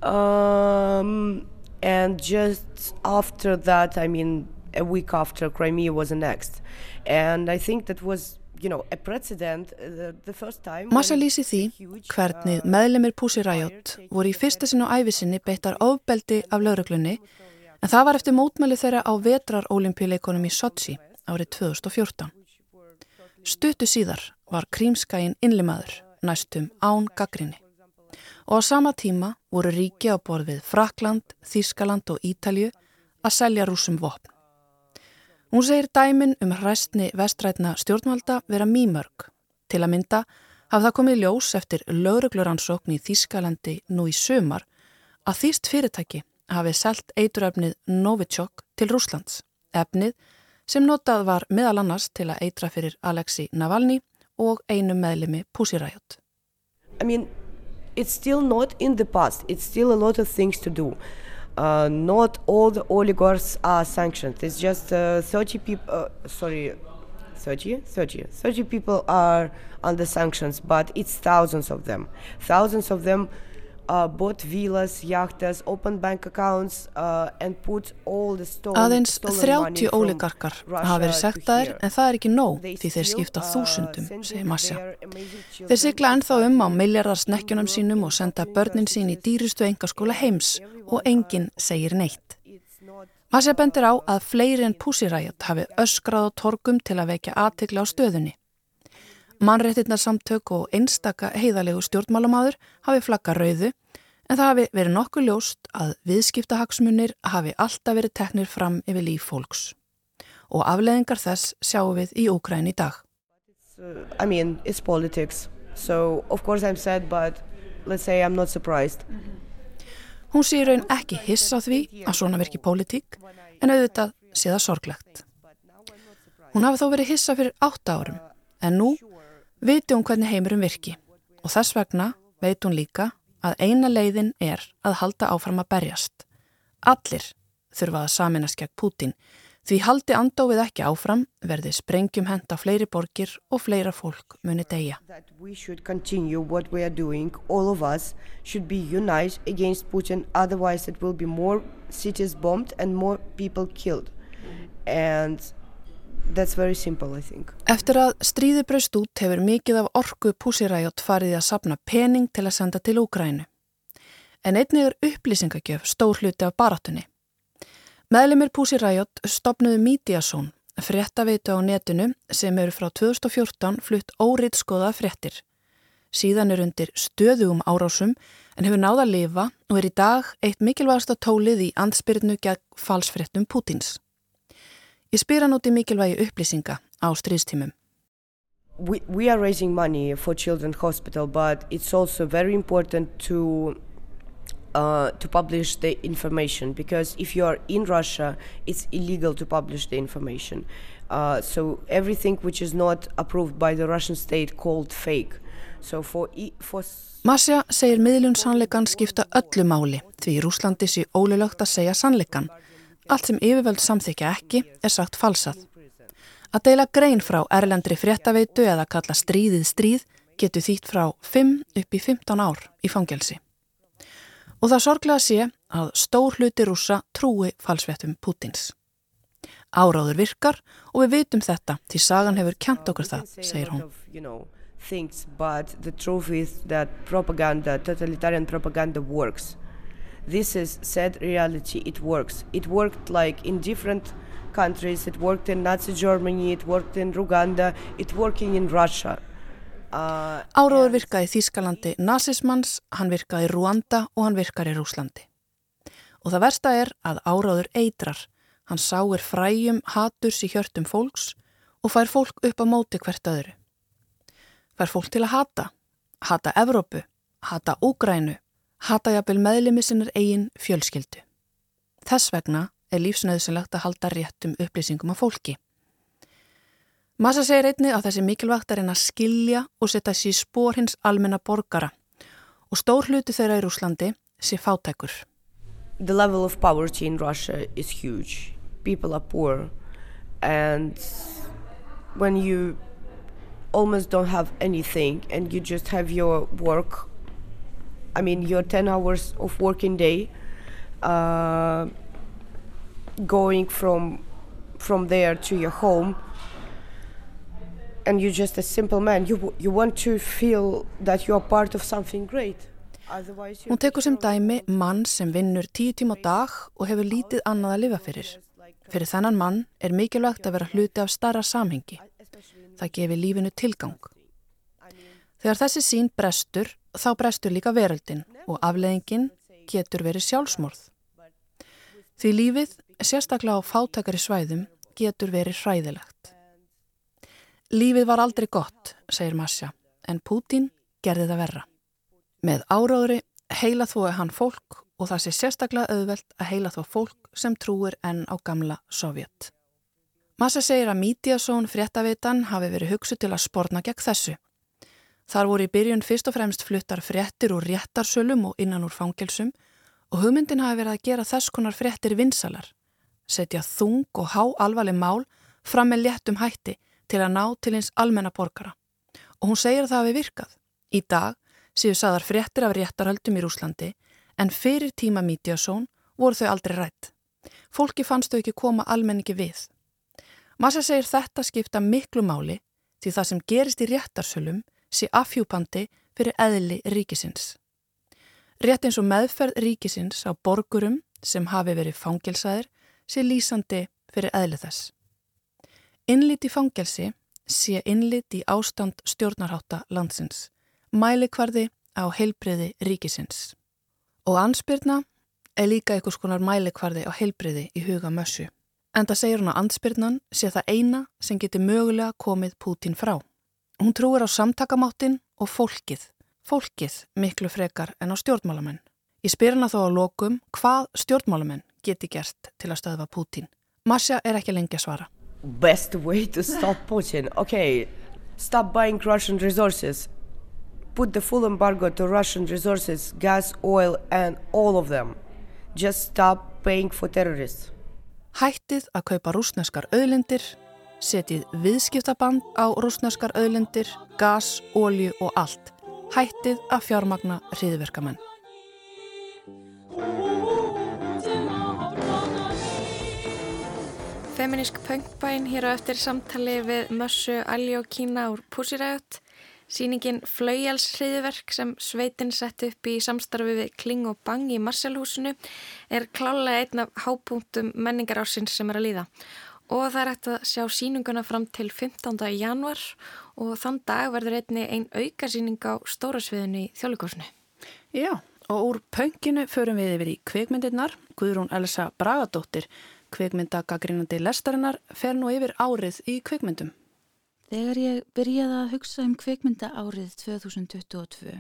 Um, and just after that I mean a week after Crimea was annexed. And I think that was Massa lýsi því hvernig meðlemið Pussy Riot voru í fyrsta sinn á æfisinni beittar ofbeldi af lauruglunni en það var eftir mótmæli þeirra á vetrarolimpíuleikonum í Sochi árið 2014. Stuttu síðar var krímskæin innlimaður næstum án gaggrinni og á sama tíma voru ríki á borð við Frakland, Þískaland og Ítalju að selja rúsum vopn. Hún segir dæmin um hræstni vestrætna stjórnvalda vera mýmörg. Til að mynda hafði það komið ljós eftir laurugluransókn í Þískalandi nú í sömar að þýst fyrirtæki hafið selt eituröfnið Novichok til Rúslands. Efnið sem notað var meðal annars til að eitra fyrir Alexei Navalny og einu meðlimi Pussy Riot. I mean, it's still not in the past. It's still a lot of things to do. Uh, not all the oligarchs are sanctioned. It's just uh, 30 people, uh, sorry, 30, 30, 30 people are under sanctions, but it's thousands of them. Thousands of them bought villas, yachtas, open bank accounts uh, and put all the stolen, Aðeins 30 óligarkar hafa verið sektaðir en það er ekki nóg því þeir skipta uh, þúsundum, segir Masja. Þeir sigla ennþá um á miljardar snekkjunum sínum og senda börnin sín í dýrustu engaskóla heims og enginn segir neitt. Masja bendir á að fleiri en púsiræjat hafi öskrað á torgum til að vekja aðtikla á stöðunni. Mannréttinarsamtök og einstaka heiðalegu stjórnmálumadur hafi flagga rauðu en það hafi verið nokkuð ljóst að viðskiptahagsmunir hafi alltaf verið teknir fram yfir líf fólks. Og afleðingar þess sjáum við í Úkræn í dag. I mean, it's politics. So, of course I'm sad, but let's say I'm not surprised. Hún sé raun ekki hiss á því að svona virki pólitík, en auðvitað sé það sorglegt. Hún hafi þó verið hissa fyrir átta árum, en nú viti hún hvernig heimurum virki og þess vegna veit hún líka að eina leiðin er að halda áfram að berjast. Allir þurfa að saminast gegn Pútin því haldi andófið ekki áfram verði sprengjum henda fleiri borgir og fleira fólk muni against Putin Eftir að stríði braust út hefur mikið af orgu púsiræjot farið að sapna pening til að senda til Úgrænu. En einnig er upplýsingagjöf stór hluti af baratunni. Meðlemið púsiræjot stopnuðu Mídiasón, fréttaveitu á netinu sem eru frá 2014 flutt óriðskoða fréttir. Síðan er undir stöðugum árásum en hefur náða að lifa og er í dag eitt mikilvægasta tólið í andspyrnu gegn falsfréttum Pútins. Ég spyr hann út í mikilvægi upplýsinga á stríðstímum. We, we are raising money for Children's Hospital but it's also very important to uh, to publish the information because if you are in Russia it's illegal to publish the information. Uh, so everything which is not approved by the Russian state called fake. So for, e, for Masja segir miðlun sannleikan skipta öllu máli því Rúslandi sé ólulögt að segja sannleikan Allt sem yfirvöld samþykja ekki er sagt falsað. Að deila grein frá erlendri fréttaveitu eða kalla stríðið stríð getur þýtt frá 5 upp í 15 ár í fangelsi. Og það sorglega sé að stór hluti rúsa trúi falsvettum Pútins. Áráður virkar og við vitum þetta því sagan hefur kjent okkur það, segir hún. Things, but the truth is that propaganda, totalitarian propaganda works. This is sad reality it works it worked like in different countries it worked in nazi germany it worked in ruganda it working in russia uh, Áróður virkaði í Þýskalandi nazismans, hann virkaði Ruanda og hann virkaði Rúslandi. Og það versta er að áróður eitrar. Hann sáir fræjum haturs í hjörtum fólks og fær fólk upp á móti hvert öðru. Fær fólk til að hata. Hata Evrópu, hata Úgrænu, hata jafnvel meðlimi sinnar eigin fjölskyldu. Þess vegna er lífsnöðsynlegt að halda réttum upplýsingum á fólki. Massa segir einni að þessi mikilvægt er einn að skilja og setja sér spór hins almenna borgara og stór hluti þeirra í Rúslandi sé fátækur. The level of poverty in Russia is huge. People are poor and when you almost don't have anything and you just have your work I mean, your 10 hours of working day, uh, going from from there to your home, and you're just a simple man, you, you want to feel that you are part of something great. Hún tekur sem dæmi mann sem vinnur tíu tíma á dag og hefur lítið annað að lifa fyrir. Fyrir þennan mann er mikilvægt að vera hluti af starra samhengi. Það gefir lífinu tilgang. Þegar þessi sín brestur, þá brestur líka veröldin og afleðingin getur verið sjálfsmorð. Því lífið, sérstaklega á fátakari svæðum, getur verið hræðilegt. Lífið var aldrei gott, segir Masja, en Pútín gerði það verra. Með áráðri heila þói hann fólk og það sé sérstaklega auðvelt að heila þó fólk sem trúir enn á gamla Sovjet. Masja segir að Mítiasón fréttavitan hafi verið hugsu til að sporna gegn þessu. Þar voru í byrjun fyrst og fremst fluttar fréttir úr réttarsölum og innan úr fangelsum og hugmyndin hafi verið að gera þess konar fréttir vinsalar, setja þung og há alvarleg mál fram með léttum hætti til að ná til eins almenna borgara. Og hún segir að það hafi virkað. Í dag séu saðar fréttir af réttarhaldum í Rúslandi en fyrir tíma Mítiasón voru þau aldrei rætt. Fólki fannst þau ekki koma almenningi við. Massa segir þetta skipta miklu máli því það sem gerist í réttarsölum sé afhjúpandi fyrir eðli ríkisins. Rétt eins og meðferð ríkisins á borgurum sem hafi verið fangelsaðir sé lýsandi fyrir eðli þess. Innlit í fangelsi sé innlit í ástand stjórnarháta landsins, mælikvarði á heilbriði ríkisins. Og ansbyrna er líka einhvers konar mælikvarði á heilbriði í huga mössu. En það segir hún að ansbyrnan sé það eina sem getur mögulega komið Pútin frá. Hún trúir á samtakamáttin og fólkið, fólkið miklu frekar en á stjórnmálamenn. Ég spyr hana þó á lokum hvað stjórnmálamenn geti gert til að stöðva Pútin. Masja er ekki lengi að svara. Best way to stop Putin. Okay, stop buying Russian resources. Put the full embargo to Russian resources, gas, oil, and all of them. Just stop paying for terrorists. Hættið að kaupa rúsneskar auðlindir, setið viðskiptaband á rúsneskar auðlindir, gas, ólju og allt. Hættið að fjármagna hriðverkamenn. Feminisk punkbæn hér á eftir samtali við Mössu Aljó Kína úr Pussirægut. Sýningin Flaujáls hriðverk sem sveitin sett upp í samstarfi við Kling og Bang í Marselhúsinu er klálega einn af hápunktum menningarársins sem er að líða. Og það er hægt að sjá síninguna fram til 15. januar og þann dag verður einni einn auka síning á stórasviðinu í þjóðleikosinu. Já, og úr pönginu förum við yfir í kveikmyndirnar. Guðrún Elsa Bragadóttir, kveikmyndagagrínandi lestarinnar, fer nú yfir árið í kveikmyndum. Þegar ég byrjaði að hugsa um kveikmynda árið 2022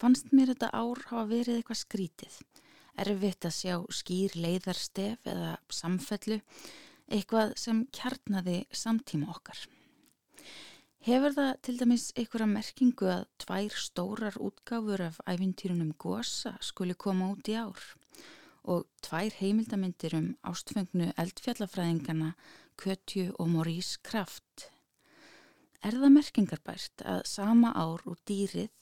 fannst mér þetta ár hafa verið eitthvað skrítið. Erfitt að sjá skýr leiðarstef eða samfellu, eitthvað sem kjarnaði samtíma okkar. Hefur það til dæmis einhverja merkingu að tvær stórar útgáfur af æfintýrunum Gosa skuli koma út í ár og tvær heimildamindir um ástfengnu eldfjallafræðingana Kötju og Maurice Kraft Er það merkingarbært að sama ár og dýrið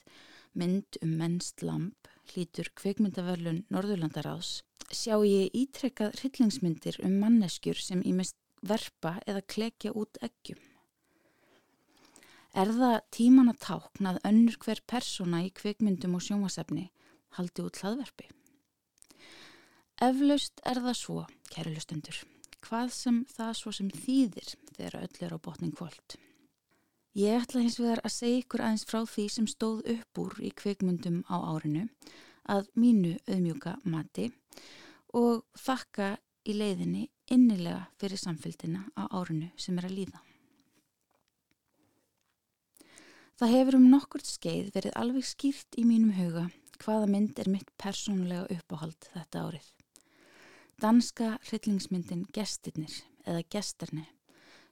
mynd um mennst lamp hlítur kveikmyndaverlun Norðurlandaráðs sjá ég ítrekkað hryllingsmyndir um manneskjur sem í mest verpa eða klekja út eggjum. Er það tíman að tákna að önnur hver persóna í kveikmyndum og sjómasefni haldi út hlaðverfi? Eflaust er það svo, kæru lustundur, hvað sem það svo sem þýðir þegar öll er á botning kvöld. Ég ætla hins vegar að segja ykkur aðeins frá því sem stóð upp úr í kveikmyndum á árinu að mínu auðmjúka mati og þakka í leiðinni innilega fyrir samfélgina á árinu sem er að líða. Það hefur um nokkurt skeið verið alveg skýrt í mínum huga hvaða mynd er mitt persónulega uppáhald þetta árið. Danska hryllingsmyndin Gestirnir eða Gestarni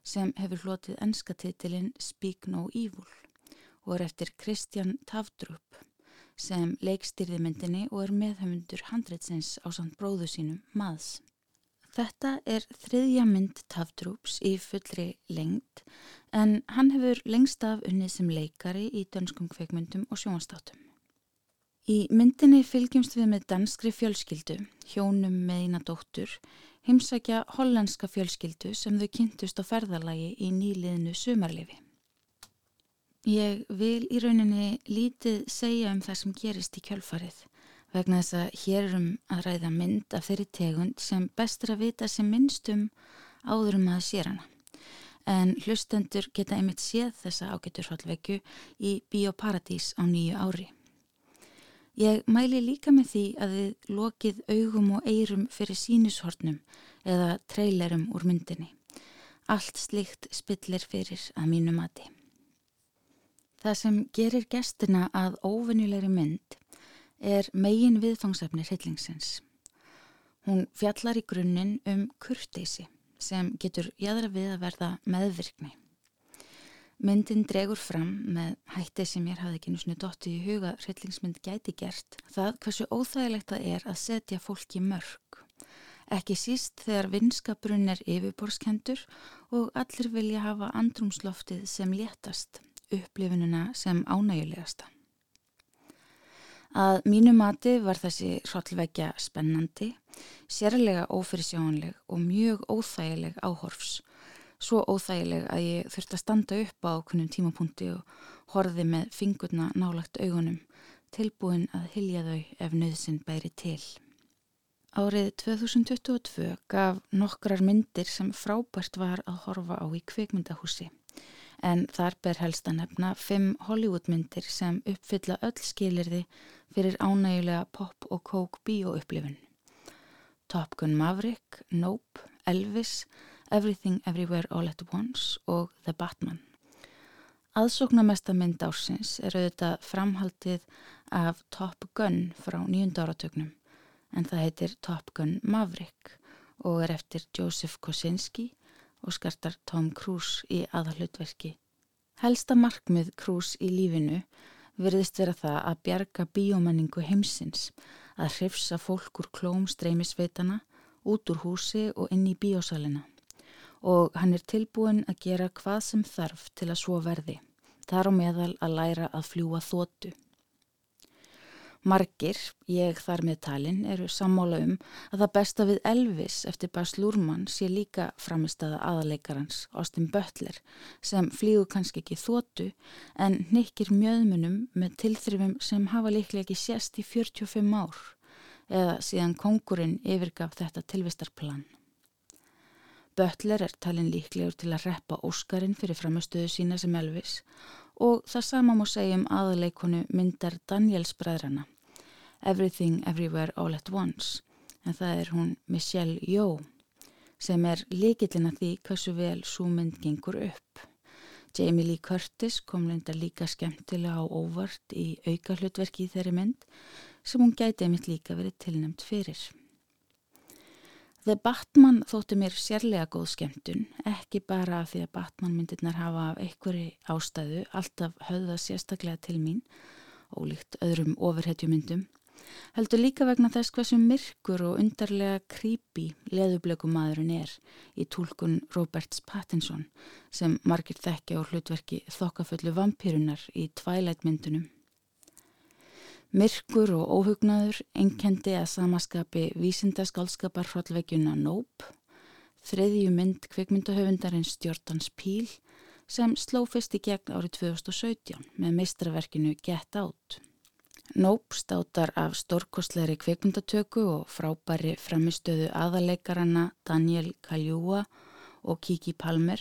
sem hefur hlotið ennskatitilinn Speak No Evil og er eftir Kristján Tavdrup sem leikstýrði myndinni og er meðhöfundur handreitsins á samt bróðu sínum maðs. Þetta er þriðja mynd Tavdrups í fullri lengt en hann hefur lengst af unnið sem leikari í dönskum kveikmyndum og sjónastátum. Í myndinni fylgjumst við með danskri fjölskyldu, hjónum með eina dóttur, heimsækja hollandska fjölskyldu sem þau kynntust á ferðalagi í nýliðinu sumarlifi. Ég vil í rauninni lítið segja um það sem gerist í kjölfarið vegna þess að hér erum að ræða mynd af þeirri tegund sem bestur að vita sem minnstum áður um að sér hana. En hlustendur geta einmitt séð þessa ágætturhaldvekju í Bíóparadís á nýju ári. Ég mæli líka með því að þið lokið augum og eirum fyrir sínushornum eða trailerum úr myndinni. Allt slikt spillir fyrir að mínu mati. Það sem gerir gestina að óvenjulegri mynd er megin viðfangsefni hryllingsins. Hún fjallar í grunninn um kurteysi sem getur jæðra við að verða meðvirkni. Myndin dregur fram með hætti sem ég hafði ekki nusinu dótti í huga hryllingsmynd gæti gert það hversu óþægilegt það er að setja fólki mörg. Ekki síst þegar vinskabrunn er yfirborskendur og allir vilja hafa andrumsloftið sem léttast, upplifinuna sem ánægulegasta. Að mínu mati var þessi hrollvekja spennandi, sérlega ófyrirsjónleg og mjög óþægileg áhorfs. Svo óþægileg að ég þurfti að standa upp á okkunum tímapunkti og horfi með fingurna nálagt augunum, tilbúin að hilja þau ef nöðsinn bæri til. Árið 2022 gaf nokkrar myndir sem frábært var að horfa á í kveikmyndahúsi en þar ber helst að nefna fimm Hollywoodmyndir sem uppfylla öll skilirði fyrir ánægulega pop og kók bíóupplifun. Top Gun Maverick, Nope, Elvis, Everything Everywhere All at Once og The Batman. Aðsóknarmesta mynd ársins er auðvitað framhaldið af Top Gun frá nýjunda áratögnum en það heitir Top Gun Maverick og er eftir Joseph Kosinski og skartar Tom Cruise í aðalutverki. Helsta markmið Cruise í lífinu verðist vera það að bjarga bíómenningu heimsins, að hrifsa fólk úr klóm streymisveitana, út úr húsi og inn í bíósalina. Og hann er tilbúin að gera hvað sem þarf til að svo verði. Þar á meðal að læra að fljúa þóttu. Margir, ég þar með talin, eru sammála um að það besta við Elvis eftir Bas Lúrmann sé líka framistaða aðalegarans Austin Butler sem flígu kannski ekki þóttu en nekkir mjöðmunum með tilþrifum sem hafa líklega ekki sérst í 45 ár eða síðan kongurinn yfirgaf þetta tilvistarplan. Butler er talin líklegur til að reppa Óskarinn fyrir framistöðu sína sem Elvis og það sama má segja um aðaleikonu myndar Daniels bræðrana Everything Everywhere All at Once en það er hún Michelle Yeoh sem er líkillin að því hversu vel svo mynd gengur upp. Jamie Lee Curtis kom lindar líka skemmtilega á óvart í auka hlutverki í þeirri mynd sem hún gæti einmitt líka verið tilnæmt fyrir. The Batman þótti mér sérlega góð skemmtun, ekki bara því að Batman myndirnar hafa af einhverju ástæðu alltaf höfða sérstaklega til mín, ólíkt öðrum ofurhetjumyndum, heldur líka vegna þess hversu myrkur og undarlega creepy leðubleikumadurinn er í tólkun Roberts Pattinson sem margir þekkja á hlutverki þokkaföllu vampýrunar í Twilight myndunum. Myrkur og óhugnaður enkendi að samaskapi vísindaskálskapar hrollvegjuna Nope, þriðju mynd kvikmyndahöfundarins Stjórnans Píl sem sló fyrst í gegn árið 2017 með meistraverkinu Get Out. Nope státar af stórkostleiri kvikmyndatöku og frábæri framistöðu aðaleikaranna Daniel Kaljúa og Kiki Palmer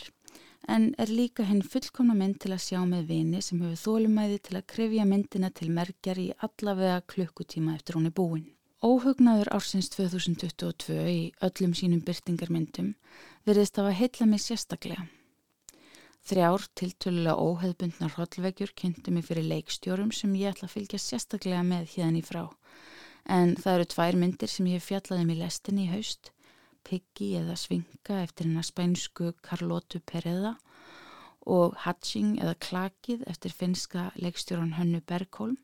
en er líka henn fullkomna mynd til að sjá með vini sem hefur þólumæði til að krifja myndina til merkjar í allavega klukkutíma eftir hún er búin. Óhugnaður ársins 2022 í öllum sínum byrtingarmyndum verðist af að heitla mig sérstaklega. Þrjár tiltölulega óheðbundnar hrollvegjur kynntu mig fyrir leikstjórum sem ég ætla að fylgja sérstaklega með hérna í frá. En það eru tvær myndir sem ég fjallaði mig lestinni í haust Piggy eða Svinga eftir hennar spænsku Carlotu Pereda og Hatching eða Klakið eftir finska leikstjóran Hönnu Bergholm.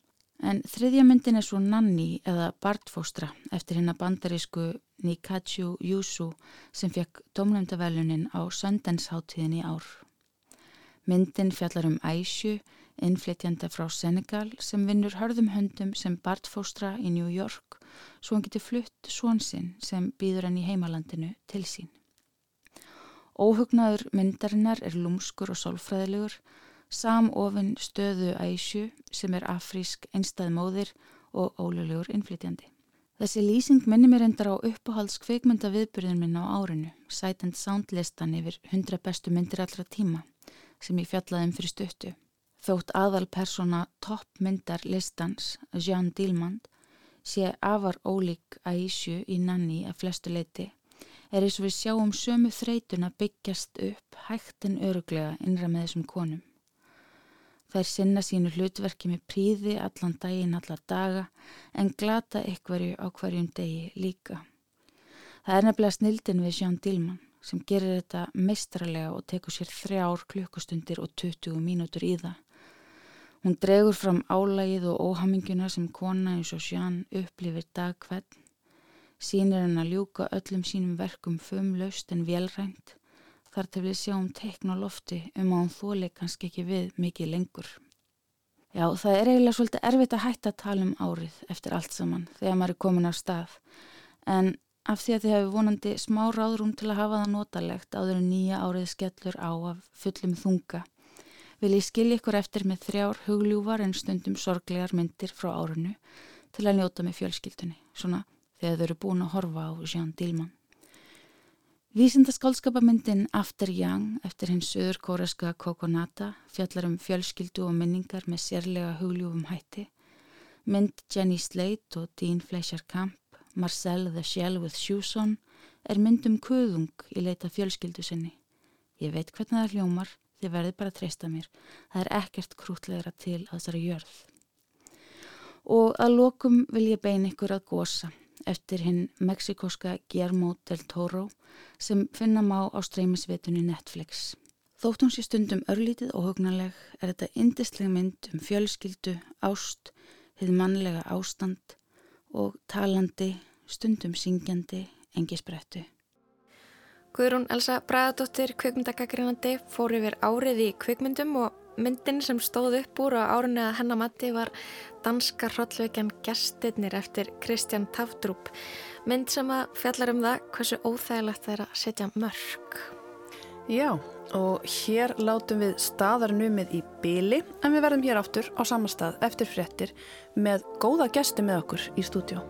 En þriðja myndin er svo Nanni eða Bartfóstra eftir hennar bandarísku Nikachu Yusu sem fekk domlöndavelunin á Sundance-háttíðin í ár. Myndin fjallar um Æsju, innflytjanda frá Senegal sem vinnur hörðum höndum sem Bartfóstra í New York svo hann geti flutt svonsinn sem býður hann í heimalandinu til sín. Óhugnaður myndarinnar er lúmskur og sálfræðilegur, samofinn stöðu Æsju sem er afrísk einstað móðir og ólulegur innflytjandi. Þessi lýsing minni mér endar á uppáhalds kveikmynda viðbyrðin minn á árinu, Sight Sound listan yfir 100 bestu myndir allra tíma sem ég fjallaði um fyrir stuttu. Þótt aðal persóna toppmyndar listans, Jean Dillmand, sé afar ólík Æsju í nanni að flestu leiti, er eins og við sjáum sömu þreytuna byggjast upp hægt en öruglega innra með þessum konum. Þær sinna sínu hlutverki með príði allan daginn allar daga en glata ykkverju á hverjum degi líka. Það er nefnilega snildin við Sján Dílmann sem gerir þetta meistralega og tekur sér þrjár klukkustundir og 20 mínútur í það. Hún dregur fram álægið og óhaminguna sem kona eins og Sján upplifir dagkveld, sínir henn að ljúka öllum sínum verkum fumlaust en velrænt þar til við sjáum teikn á lofti um að hún þóli kannski ekki við mikið lengur. Já, það er eiginlega svolítið erfitt að hætta að tala um árið eftir allt saman þegar maður er komin á stað. En af því að þið hefur vonandi smá ráðrúm til að hafa það notalegt áður en nýja árið skellur á af fullum þunga vil ég skilja ykkur eftir með þrjár hugljúvar en stundum sorglegar myndir frá árinu til að njóta með fjölskyldunni, svona þegar þau eru búin að horfa á Jean Dillman. Vísindaskálskapamyndin After Young eftir hins söður kóreska Kokonata fjallar um fjölskyldu og minningar með sérlega hugljúfum hætti. Mynd Jenny Slate og Dean Fleischer Camp, Marcel the Shell with Shoes on er myndum kuðung í leita fjölskyldu sinni. Ég veit hvernig það hljómar, þið verðið bara að treysta mér. Það er ekkert krútlegra til að þessari jörð. Og að lokum vil ég beina ykkur að gósa eftir hinn mexikoska Guillermo del Toro sem finna má á streymisvitunni Netflix. Þótt hún sé stundum örlítið og hugnaleg er þetta indislega mynd um fjölskyldu, ást, hið mannlega ástand og talandi, stundum syngjandi, engi sprettu. Guðrún Elsa Bræðadóttir, kveikmyndagagrínandi, fór yfir árið í kveikmyndum og myndin sem stóð upp úr á árunni að hennamatti var danska hrollveikjan Gestinnir eftir Kristján Tafdrúp. Mynd sem að fjallar um það hversu óþægilegt það er að setja mörg. Já, og hér látum við staðarnumið í byli en við verðum hér áttur á sama stað eftir fréttir með góða gesti með okkur í stúdjó.